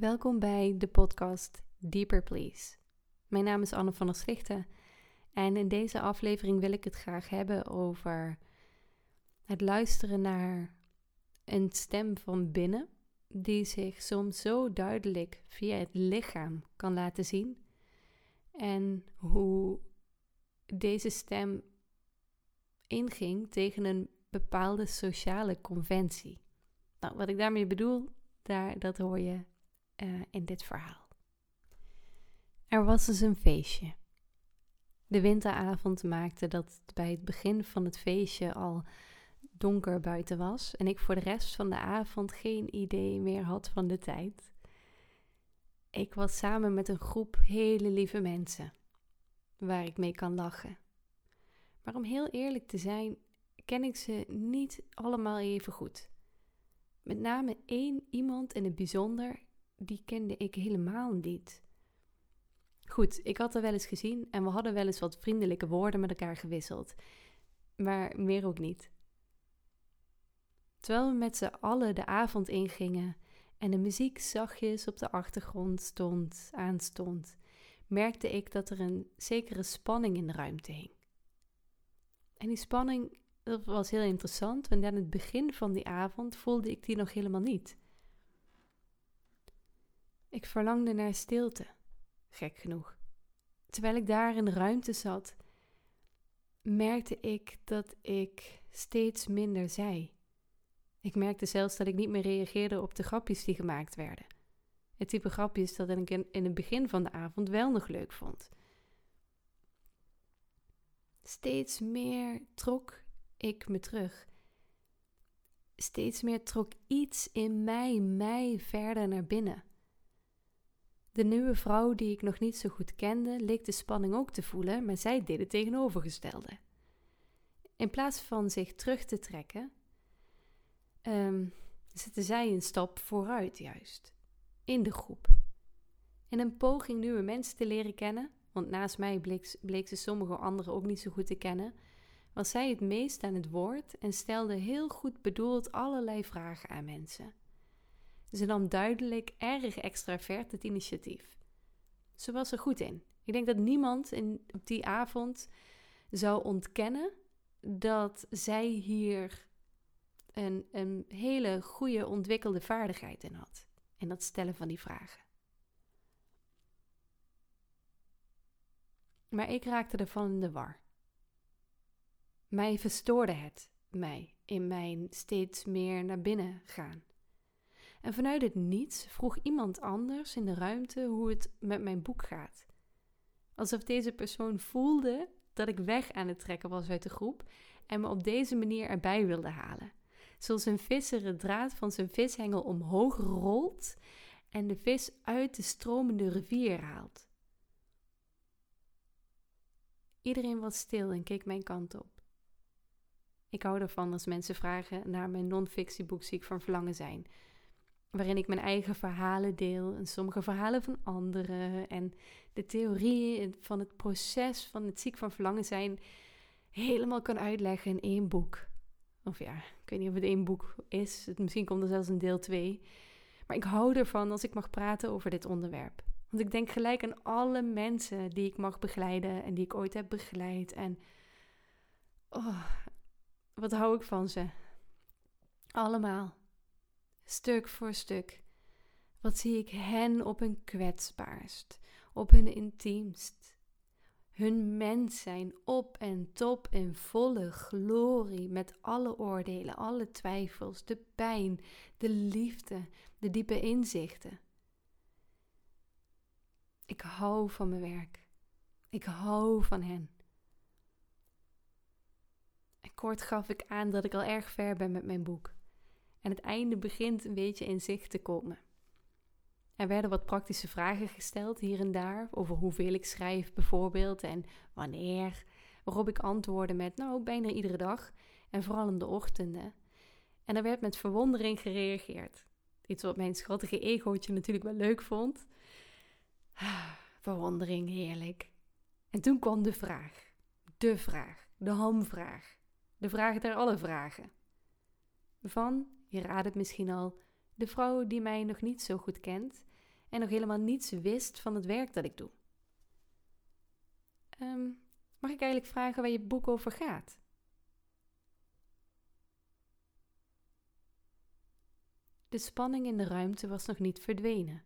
Welkom bij de podcast Deeper Please. Mijn naam is Anne van der Slichten en in deze aflevering wil ik het graag hebben over het luisteren naar een stem van binnen die zich soms zo duidelijk via het lichaam kan laten zien en hoe deze stem inging tegen een bepaalde sociale conventie. Nou, wat ik daarmee bedoel, daar, dat hoor je uh, in dit verhaal. Er was dus een feestje. De winteravond maakte dat het bij het begin van het feestje al donker buiten was en ik voor de rest van de avond geen idee meer had van de tijd. Ik was samen met een groep hele lieve mensen waar ik mee kan lachen. Maar om heel eerlijk te zijn, ken ik ze niet allemaal even goed. Met name één iemand in het bijzonder die kende ik helemaal niet. Goed, ik had haar wel eens gezien en we hadden wel eens wat vriendelijke woorden met elkaar gewisseld. Maar meer ook niet. Terwijl we met z'n allen de avond ingingen en de muziek zachtjes op de achtergrond stond, aanstond, merkte ik dat er een zekere spanning in de ruimte hing. En die spanning dat was heel interessant, want aan het begin van die avond voelde ik die nog helemaal niet. Ik verlangde naar stilte, gek genoeg. Terwijl ik daar in de ruimte zat, merkte ik dat ik steeds minder zei. Ik merkte zelfs dat ik niet meer reageerde op de grapjes die gemaakt werden. Het type grapjes dat ik in het begin van de avond wel nog leuk vond. Steeds meer trok ik me terug. Steeds meer trok iets in mij mij verder naar binnen. De nieuwe vrouw die ik nog niet zo goed kende, leek de spanning ook te voelen, maar zij deed het tegenovergestelde. In plaats van zich terug te trekken, um, zette zij een stap vooruit juist, in de groep. In een poging nieuwe mensen te leren kennen, want naast mij bleek, bleek ze sommige anderen ook niet zo goed te kennen, was zij het meest aan het woord en stelde heel goed bedoeld allerlei vragen aan mensen. Ze nam duidelijk erg extravert het initiatief. Ze was er goed in. Ik denk dat niemand in, op die avond zou ontkennen dat zij hier een, een hele goede ontwikkelde vaardigheid in had. In dat stellen van die vragen. Maar ik raakte ervan in de war. Mij verstoorde het mij in mijn steeds meer naar binnen gaan. En vanuit het niets vroeg iemand anders in de ruimte hoe het met mijn boek gaat. Alsof deze persoon voelde dat ik weg aan het trekken was uit de groep en me op deze manier erbij wilde halen. Zoals een visser het draad van zijn vishengel omhoog rolt en de vis uit de stromende rivier haalt. Iedereen was stil en keek mijn kant op. Ik hou ervan als mensen vragen naar mijn non-fictieboek Ziek van Verlangen zijn. Waarin ik mijn eigen verhalen deel en sommige verhalen van anderen. En de theorieën van het proces van het ziek van verlangen zijn helemaal kan uitleggen in één boek. Of ja, ik weet niet of het één boek is. Misschien komt er zelfs een deel 2. Maar ik hou ervan als ik mag praten over dit onderwerp. Want ik denk gelijk aan alle mensen die ik mag begeleiden en die ik ooit heb begeleid. En oh, wat hou ik van ze? Allemaal. Stuk voor stuk. Wat zie ik hen op hun kwetsbaarst, op hun intiemst. Hun mens zijn op en top in volle glorie met alle oordelen, alle twijfels, de pijn, de liefde, de diepe inzichten. Ik hou van mijn werk. Ik hou van hen. Kort gaf ik aan dat ik al erg ver ben met mijn boek. En het einde begint een beetje in zicht te komen. Er werden wat praktische vragen gesteld hier en daar over hoeveel ik schrijf bijvoorbeeld en wanneer, waarop ik antwoordde met nou bijna iedere dag en vooral in de ochtenden. En er werd met verwondering gereageerd. Iets wat mijn schattige egootje natuurlijk wel leuk vond. Verwondering, heerlijk. En toen kwam de vraag. De vraag. De hamvraag. De vraag der alle vragen. Van, je raadt het misschien al, de vrouw die mij nog niet zo goed kent en nog helemaal niets wist van het werk dat ik doe. Ehm, mag ik eigenlijk vragen waar je boek over gaat? De spanning in de ruimte was nog niet verdwenen.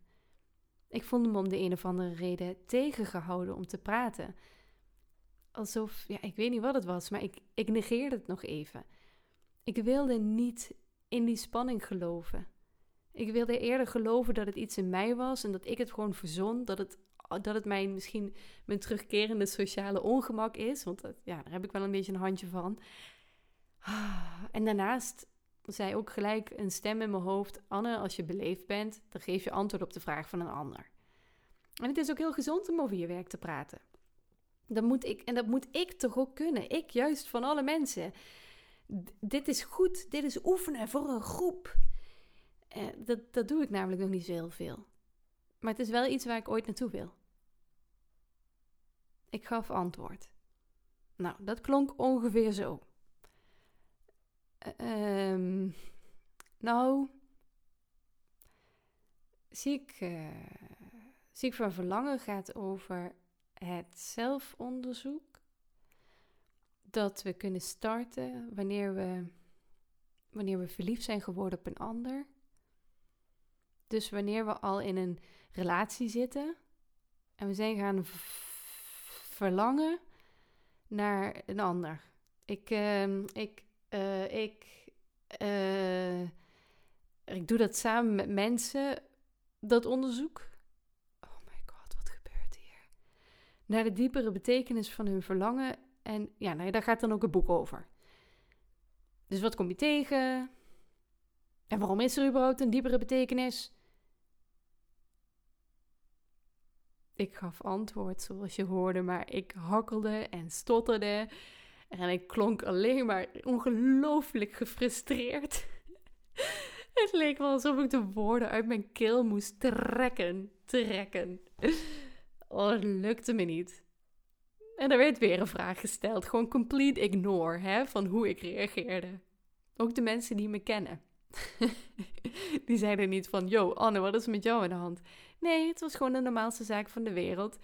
Ik voelde me om de een of andere reden tegengehouden om te praten. Alsof, ja, ik weet niet wat het was, maar ik, ik negeerde het nog even. Ik wilde niet in die spanning geloven. Ik wilde eerder geloven dat het iets in mij was en dat ik het gewoon verzon. Dat het, dat het mijn, misschien mijn terugkerende sociale ongemak is. Want dat, ja, daar heb ik wel een beetje een handje van. En daarnaast zei ook gelijk een stem in mijn hoofd: Anne, als je beleefd bent, dan geef je antwoord op de vraag van een ander. En het is ook heel gezond om over je werk te praten. Dat moet ik, en dat moet ik toch ook kunnen. Ik juist van alle mensen. Dit is goed, dit is oefenen voor een groep. Eh, dat, dat doe ik namelijk nog niet zo heel veel. Maar het is wel iets waar ik ooit naartoe wil. Ik gaf antwoord. Nou, dat klonk ongeveer zo. Uh, nou, zie ik, uh, zie ik van verlangen gaat over het zelfonderzoek dat we kunnen starten wanneer we, wanneer we verliefd zijn geworden op een ander. Dus wanneer we al in een relatie zitten en we zijn gaan verlangen naar een ander. Ik, uh, ik uh, ik, uh, ik doe dat samen met mensen, dat onderzoek. Oh my god, wat gebeurt hier? Naar de diepere betekenis van hun verlangen. En ja, nou, daar gaat dan ook een boek over. Dus wat kom je tegen? En waarom is er überhaupt een diepere betekenis? Ik gaf antwoord zoals je hoorde, maar ik hakkelde en stotterde. En ik klonk alleen maar ongelooflijk gefrustreerd. Het leek wel alsof ik de woorden uit mijn keel moest trekken, trekken. Oh, het lukte me niet. En er werd weer een vraag gesteld, gewoon complete ignore hè, van hoe ik reageerde. Ook de mensen die me kennen. die zeiden niet van, yo Anne, wat is er met jou aan de hand? Nee, het was gewoon de normaalste zaak van de wereld.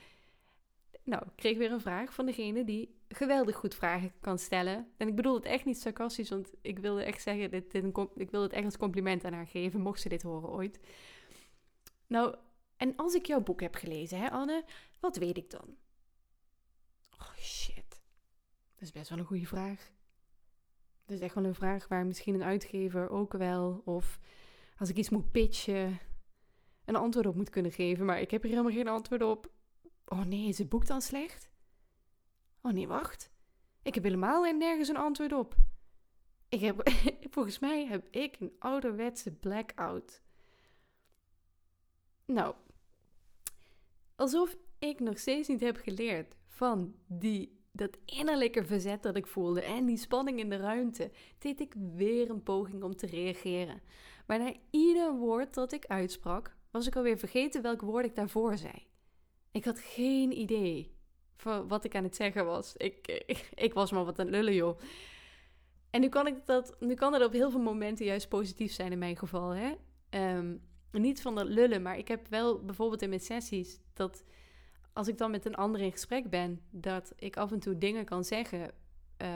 Nou, ik kreeg weer een vraag van degene die geweldig goed vragen kan stellen. En ik bedoel het echt niet sarcastisch, want ik wilde echt zeggen, dit, ik wilde het echt als compliment aan haar geven, mocht ze dit horen ooit. Nou, en als ik jouw boek heb gelezen, hè Anne, wat weet ik dan? Oh shit, dat is best wel een goede vraag. Dat is echt wel een vraag waar misschien een uitgever ook wel, of als ik iets moet pitchen, een antwoord op moet kunnen geven. Maar ik heb hier helemaal geen antwoord op. Oh nee, is het boek dan slecht? Oh nee, wacht. Ik heb helemaal nergens een antwoord op. Ik heb, volgens mij heb ik een ouderwetse blackout. Nou, alsof ik nog steeds niet heb geleerd van die, dat innerlijke verzet dat ik voelde en die spanning in de ruimte, deed ik weer een poging om te reageren. Maar na ieder woord dat ik uitsprak, was ik alweer vergeten welk woord ik daarvoor zei. Ik had geen idee van wat ik aan het zeggen was. Ik, ik, was maar wat het lullen, joh. En nu kan, ik dat, nu kan dat op heel veel momenten juist positief zijn in mijn geval. Hè? Ehm, niet van dat lullen, maar ik heb wel bijvoorbeeld in mijn sessies dat als ik dan met een ander in gesprek ben, dat ik af en toe dingen kan zeggen uh,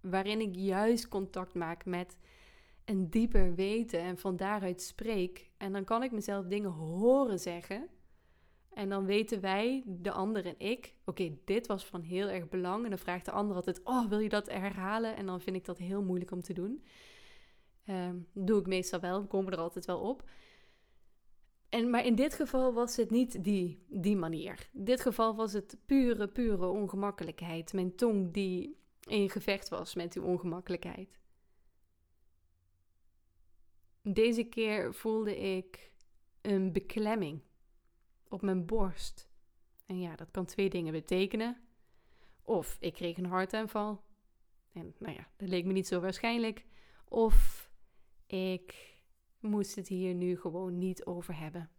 waarin ik juist contact maak met een dieper weten en van daaruit spreek. En dan kan ik mezelf dingen horen zeggen en dan weten wij, de ander en ik, oké, dit was van heel erg belang. En dan vraagt de ander altijd, oh, wil je dat herhalen? En dan vind ik dat heel moeilijk om te doen. Um, doe ik meestal wel, we komen er altijd wel op. En, maar in dit geval was het niet die, die manier. In dit geval was het pure, pure ongemakkelijkheid. Mijn tong die in gevecht was met die ongemakkelijkheid. Deze keer voelde ik een beklemming op mijn borst. En ja, dat kan twee dingen betekenen. Of ik kreeg een hartaanval. En nou ja, dat leek me niet zo waarschijnlijk. Of ik moest het hier nu gewoon niet over hebben.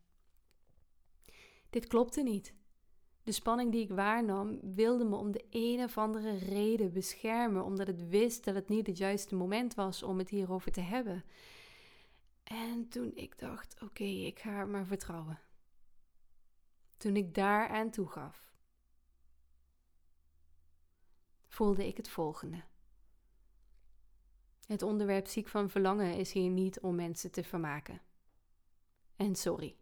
Dit klopte niet. De spanning die ik waarnam wilde me om de een of andere reden beschermen, omdat het wist dat het niet het juiste moment was om het hierover te hebben. En toen ik dacht: oké, ik ga maar vertrouwen. toen ik daar aan toegaf, voelde ik het volgende. Het onderwerp ziek van verlangen is hier niet om mensen te vermaken. En sorry,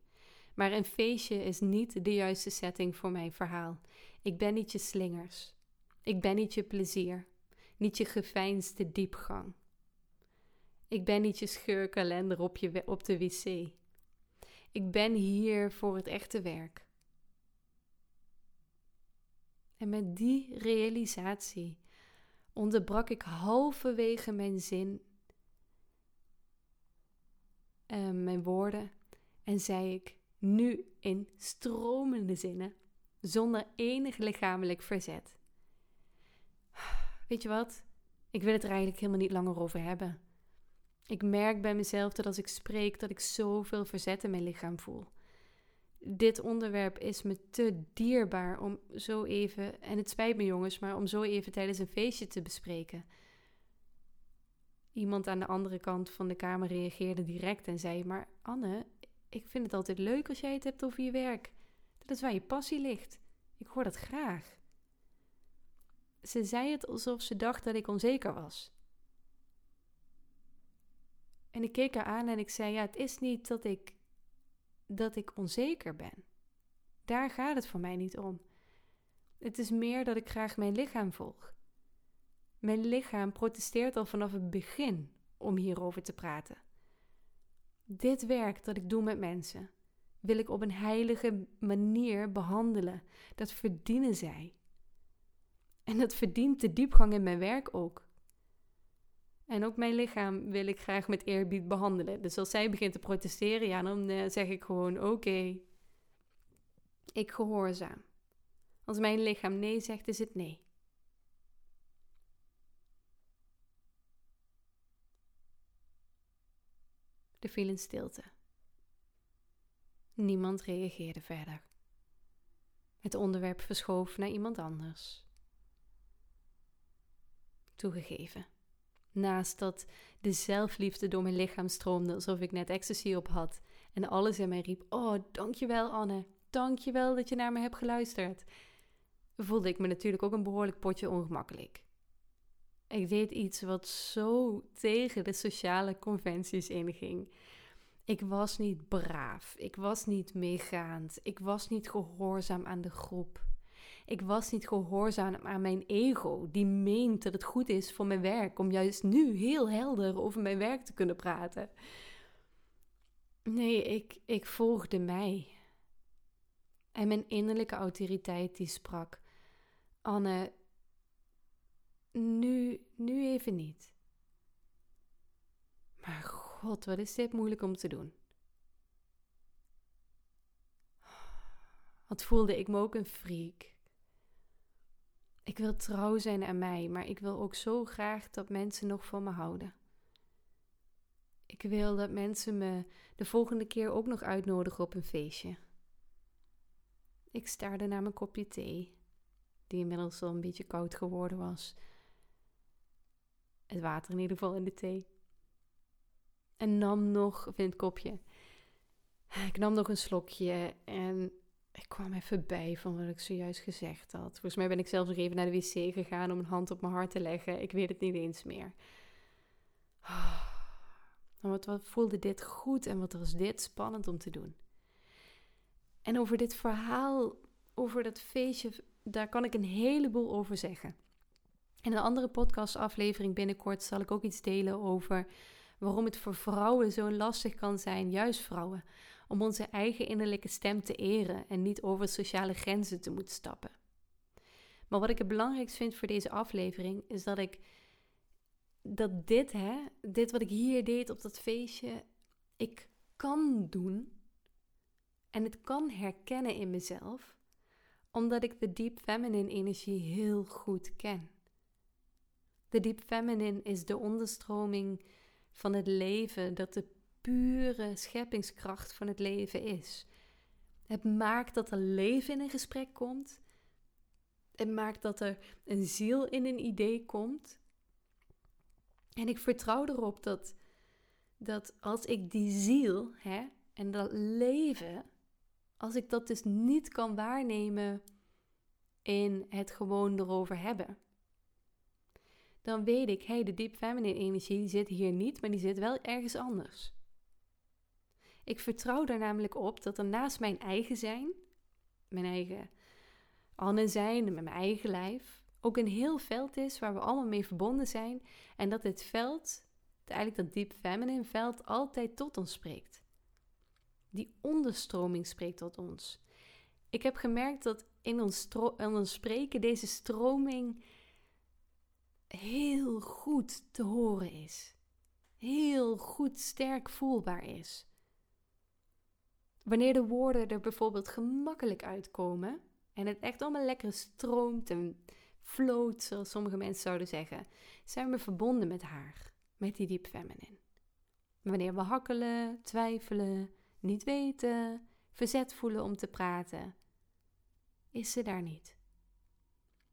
maar een feestje is niet de juiste setting voor mijn verhaal. Ik ben niet je slingers. Ik ben niet je plezier. Niet je geveinsde diepgang. Ik ben niet je scheurkalender op, je, op de wc. Ik ben hier voor het echte werk. En met die realisatie onderbrak ik halverwege mijn zin, uh, mijn woorden, en zei ik nu in stromende zinnen, zonder enig lichamelijk verzet. Weet je wat? Ik wil het er eigenlijk helemaal niet langer over hebben. Ik merk bij mezelf dat als ik spreek, dat ik zoveel verzet in mijn lichaam voel. Dit onderwerp is me te dierbaar om zo even, en het spijt me jongens, maar om zo even tijdens een feestje te bespreken. Iemand aan de andere kant van de kamer reageerde direct en zei: Maar Anne, ik vind het altijd leuk als jij het hebt over je werk. Dat is waar je passie ligt. Ik hoor dat graag. Ze zei het alsof ze dacht dat ik onzeker was. En ik keek haar aan en ik zei: Ja, het is niet dat ik, dat ik onzeker ben. Daar gaat het voor mij niet om. Het is meer dat ik graag mijn lichaam volg. Mijn lichaam protesteert al vanaf het begin om hierover te praten. Dit werk dat ik doe met mensen wil ik op een heilige manier behandelen. Dat verdienen zij. En dat verdient de diepgang in mijn werk ook. En ook mijn lichaam wil ik graag met eerbied behandelen. Dus als zij begint te protesteren, ja, dan uh, zeg ik gewoon: oké, ik gehoorzaam. Als mijn lichaam nee zegt, is het nee. Er viel een stilte. Niemand reageerde verder. Het onderwerp verschoof naar iemand anders. Toegegeven. Naast dat de zelfliefde door mijn lichaam stroomde alsof ik net ecstasy op had en alles in mij riep: Oh, dankjewel Anne, dankjewel dat je naar me hebt geluisterd. Voelde ik me natuurlijk ook een behoorlijk potje ongemakkelijk. Ik deed iets wat zo tegen de sociale conventies inging. Ik was niet braaf, ik was niet meegaand, ik was niet gehoorzaam aan de groep. Ik was niet gehoorzaam aan mijn ego, die meent dat het goed is voor mijn werk om juist nu heel helder over mijn werk te kunnen praten. Nee, ik, ik volgde mij. En mijn innerlijke autoriteit die sprak: Anne, nu, nu even niet. Maar god, wat is dit moeilijk om te doen. Wat voelde ik me ook een freak. Ik wil trouw zijn aan mij, maar ik wil ook zo graag dat mensen nog van me houden. Ik wil dat mensen me de volgende keer ook nog uitnodigen op een feestje. Ik staarde naar mijn kopje thee, die inmiddels al een beetje koud geworden was. Het water in ieder geval in de thee. En nam nog, het kopje. Ik nam nog een slokje en ik kwam even bij van wat ik zojuist gezegd had. Volgens mij ben ik zelfs nog even naar de wc gegaan om een hand op mijn hart te leggen. Ik weet het niet eens meer. Wat, wat voelde dit goed en wat was dit spannend om te doen. En over dit verhaal, over dat feestje, daar kan ik een heleboel over zeggen. In een andere podcastaflevering binnenkort zal ik ook iets delen over waarom het voor vrouwen zo lastig kan zijn, juist vrouwen, om onze eigen innerlijke stem te eren en niet over sociale grenzen te moeten stappen. Maar wat ik het belangrijkst vind voor deze aflevering is dat ik dat dit, hè, dit wat ik hier deed op dat feestje, ik kan doen en het kan herkennen in mezelf, omdat ik de deep feminine energie heel goed ken. De deep feminine is de onderstroming van het leven dat de pure scheppingskracht van het leven is. Het maakt dat er leven in een gesprek komt. Het maakt dat er een ziel in een idee komt. En ik vertrouw erop dat, dat als ik die ziel hè, en dat leven als ik dat dus niet kan waarnemen in het gewoon erover hebben, dan weet ik, hé, hey, de deep feminine energie zit hier niet, maar die zit wel ergens anders. Ik vertrouw er namelijk op dat er naast mijn eigen zijn, mijn eigen Anne zijn met mijn eigen lijf, ook een heel veld is waar we allemaal mee verbonden zijn en dat dit veld, eigenlijk dat deep feminine veld, altijd tot ons spreekt. Die onderstroming spreekt tot ons. Ik heb gemerkt dat in ons, in ons spreken deze stroming heel goed te horen is. Heel goed sterk voelbaar is. Wanneer de woorden er bijvoorbeeld gemakkelijk uitkomen en het echt allemaal lekker stroomt en floot, zoals sommige mensen zouden zeggen, zijn we verbonden met haar, met die diep feminine. Wanneer we hakkelen, twijfelen, niet weten, verzet voelen om te praten, is ze daar niet.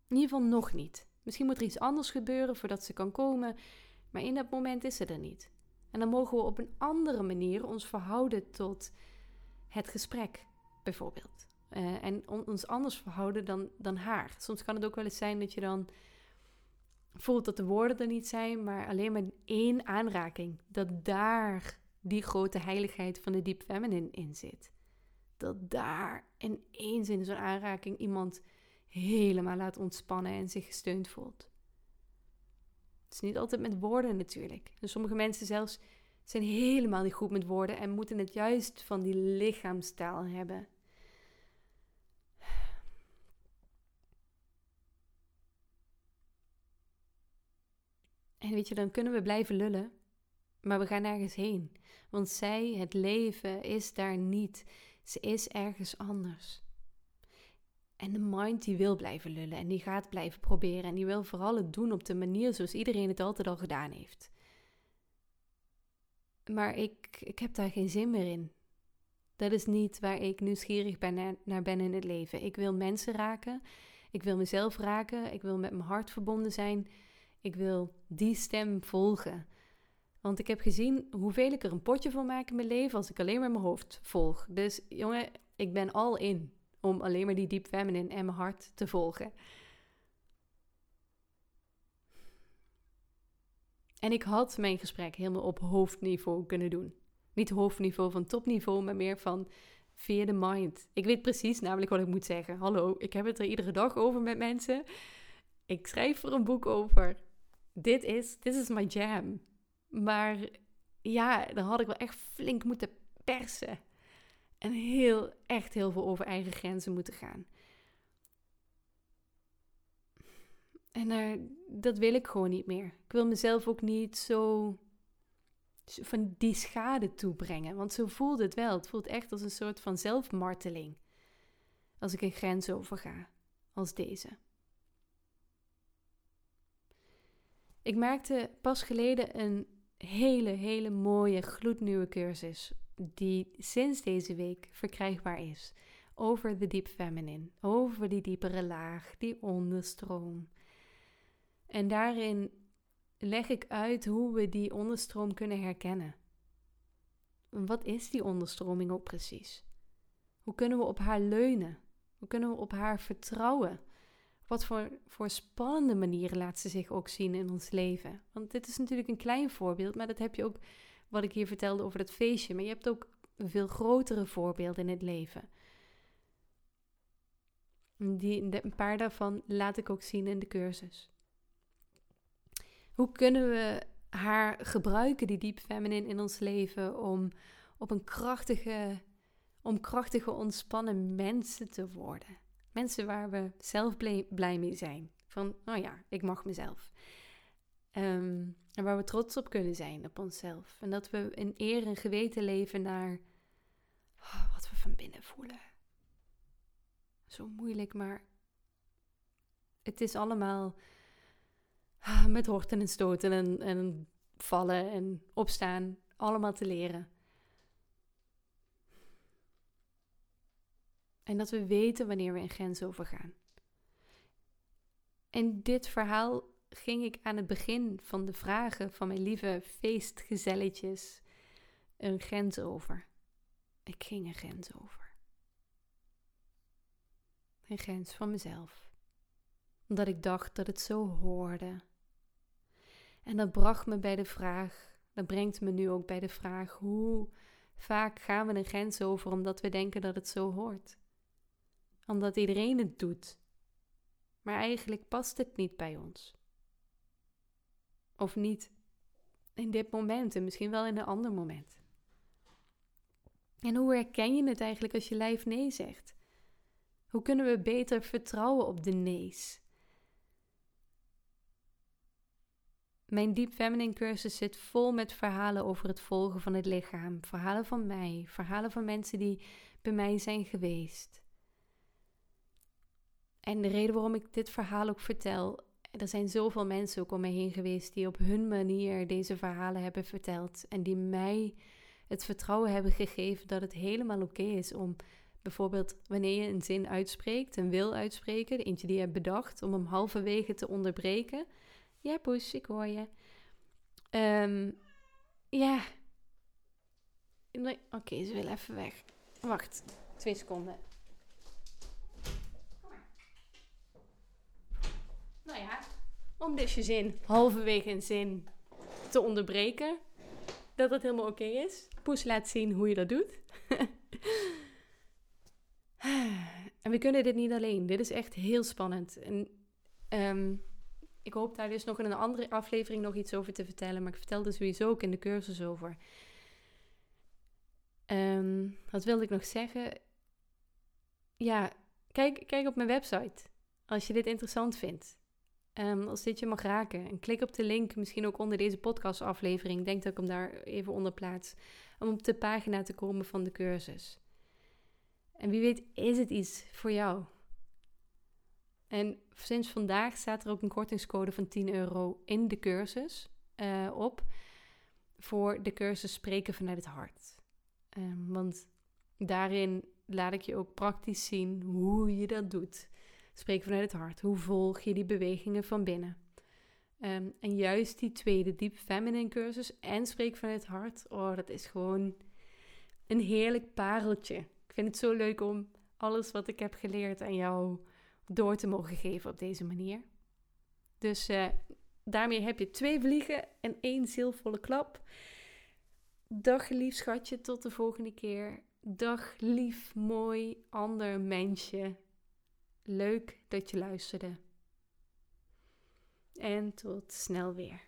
In ieder geval nog niet. Misschien moet er iets anders gebeuren voordat ze kan komen, maar in dat moment is ze er niet. En dan mogen we op een andere manier ons verhouden tot het gesprek, bijvoorbeeld. Uh, en ons anders verhouden dan, dan haar. Soms kan het ook wel eens zijn dat je dan voelt dat de woorden er niet zijn, maar alleen maar één aanraking. Dat daar die grote heiligheid van de deep feminine in zit. Dat daar in één zin zo'n aanraking iemand helemaal laat ontspannen en zich gesteund voelt. Het is niet altijd met woorden natuurlijk. En sommige mensen zelfs zijn helemaal niet goed met woorden en moeten het juist van die lichaamstaal hebben. En weet je, dan kunnen we blijven lullen, maar we gaan nergens heen. Want zij, het leven, is daar niet. Ze is ergens anders. En de mind die wil blijven lullen en die gaat blijven proberen en die wil vooral het doen op de manier zoals iedereen het altijd al gedaan heeft. Maar ik, ik heb daar geen zin meer in. Dat is niet waar ik nieuwsgierig ben naar ben in het leven. Ik wil mensen raken. Ik wil mezelf raken. Ik wil met mijn hart verbonden zijn. Ik wil die stem volgen. Want ik heb gezien hoeveel ik er een potje van maak in mijn leven als ik alleen maar mijn hoofd volg. Dus jongen, ik ben al in om alleen maar die deep feminine en mijn hart te volgen. En ik had mijn gesprek helemaal op hoofdniveau kunnen doen. Niet hoofdniveau van topniveau, maar meer van via de mind. Ik weet precies namelijk wat ik moet zeggen. Hallo, ik heb het er iedere dag over met mensen. Ik schrijf er een boek over. Dit is, this is my jam. Maar ja, dan had ik wel echt flink moeten persen. En heel, echt heel veel over eigen grenzen moeten gaan. En dat wil ik gewoon niet meer. Ik wil mezelf ook niet zo van die schade toebrengen. Want zo voelt het wel. Het voelt echt als een soort van zelfmarteling. Als ik een grens overga. Als deze. Ik maakte pas geleden een hele, hele mooie gloednieuwe cursus. Die sinds deze week verkrijgbaar is. Over de deep feminine. Over die diepere laag. Die onderstroom. En daarin leg ik uit hoe we die onderstroom kunnen herkennen. Wat is die onderstroming ook precies? Hoe kunnen we op haar leunen? Hoe kunnen we op haar vertrouwen? Wat voor, voor spannende manieren laat ze zich ook zien in ons leven? Want dit is natuurlijk een klein voorbeeld, maar dat heb je ook wat ik hier vertelde over dat feestje. Maar je hebt ook veel grotere voorbeelden in het leven. Die, een paar daarvan laat ik ook zien in de cursus. Hoe kunnen we haar gebruiken, die deep feminine in ons leven, om op een krachtige, om krachtige, ontspannen mensen te worden? Mensen waar we zelf blij, mee zijn. Van, oh ja, ik mag mezelf. Ehm, en waar we trots op kunnen zijn, op onszelf. En dat we in eer en geweten leven naar oh, wat we van binnen voelen. Zo moeilijk, maar het is allemaal met horten en stoten en, en vallen en opstaan, allemaal te leren. En dat we weten wanneer we een grens overgaan. En dit verhaal ging ik aan het begin van de vragen van mijn lieve feestgezelletjes een grens over. Ik ging een grens over. Een grens van mezelf. Omdat ik dacht dat het zo hoorde. En dat bracht me bij de vraag, dat brengt me nu ook bij de vraag: hoe vaak gaan we een grens over omdat we denken dat het zo hoort? Omdat iedereen het doet. Maar eigenlijk past het niet bij ons. Of niet in dit moment en misschien wel in een ander moment. En hoe herken je het eigenlijk als je lijf nee zegt? Hoe kunnen we beter vertrouwen op de nee's? Mijn Deep Feminine cursus zit vol met verhalen over het volgen van het lichaam. Verhalen van mij, verhalen van mensen die bij mij zijn geweest. En de reden waarom ik dit verhaal ook vertel, er zijn zoveel mensen ook om me heen geweest die op hun manier deze verhalen hebben verteld en die mij het vertrouwen hebben gegeven dat het helemaal oké is om bijvoorbeeld wanneer je een zin uitspreekt, een wil uitspreken, de eentje die je hebt bedacht, om hem halverwege te onderbreken. Ja, Poes, ik hoor je. Um, ja. Oké, ze wil even weg. Wacht, twee seconden. Nou ja, om dus je zin halverwege een zin te onderbreken, dat dat helemaal oké is. Poes laat zien hoe je dat doet. en we kunnen dit niet alleen. Dit is echt heel spannend. En um, ik hoop daar dus nog in een andere aflevering nog iets over te vertellen. Maar ik vertelde sowieso ook in de cursus over. Um, wat wilde ik nog zeggen? Ja, kijk, kijk op mijn website. Als je dit interessant vindt. Um, als dit je mag raken. En klik op de link, misschien ook onder deze podcastaflevering. Denk dat ik hem daar even onder plaats. Om op de pagina te komen van de cursus. En wie weet is het iets voor jou. En sinds vandaag staat er ook een kortingscode van 10 euro in de cursus uh, op. Voor de cursus Spreken vanuit het hart. Um, want daarin laat ik je ook praktisch zien hoe je dat doet. Spreken vanuit het hart. Hoe volg je die bewegingen van binnen? Um, en juist die tweede, Deep Feminine cursus en Spreek vanuit het hart. Oh, dat is gewoon een heerlijk pareltje. Ik vind het zo leuk om alles wat ik heb geleerd aan jou door te mogen geven op deze manier. Dus uh, daarmee heb je twee vliegen en één zielvolle klap. Dag lief schatje, tot de volgende keer. Dag lief, mooi, ander mensje. Leuk dat je luisterde. En tot snel weer.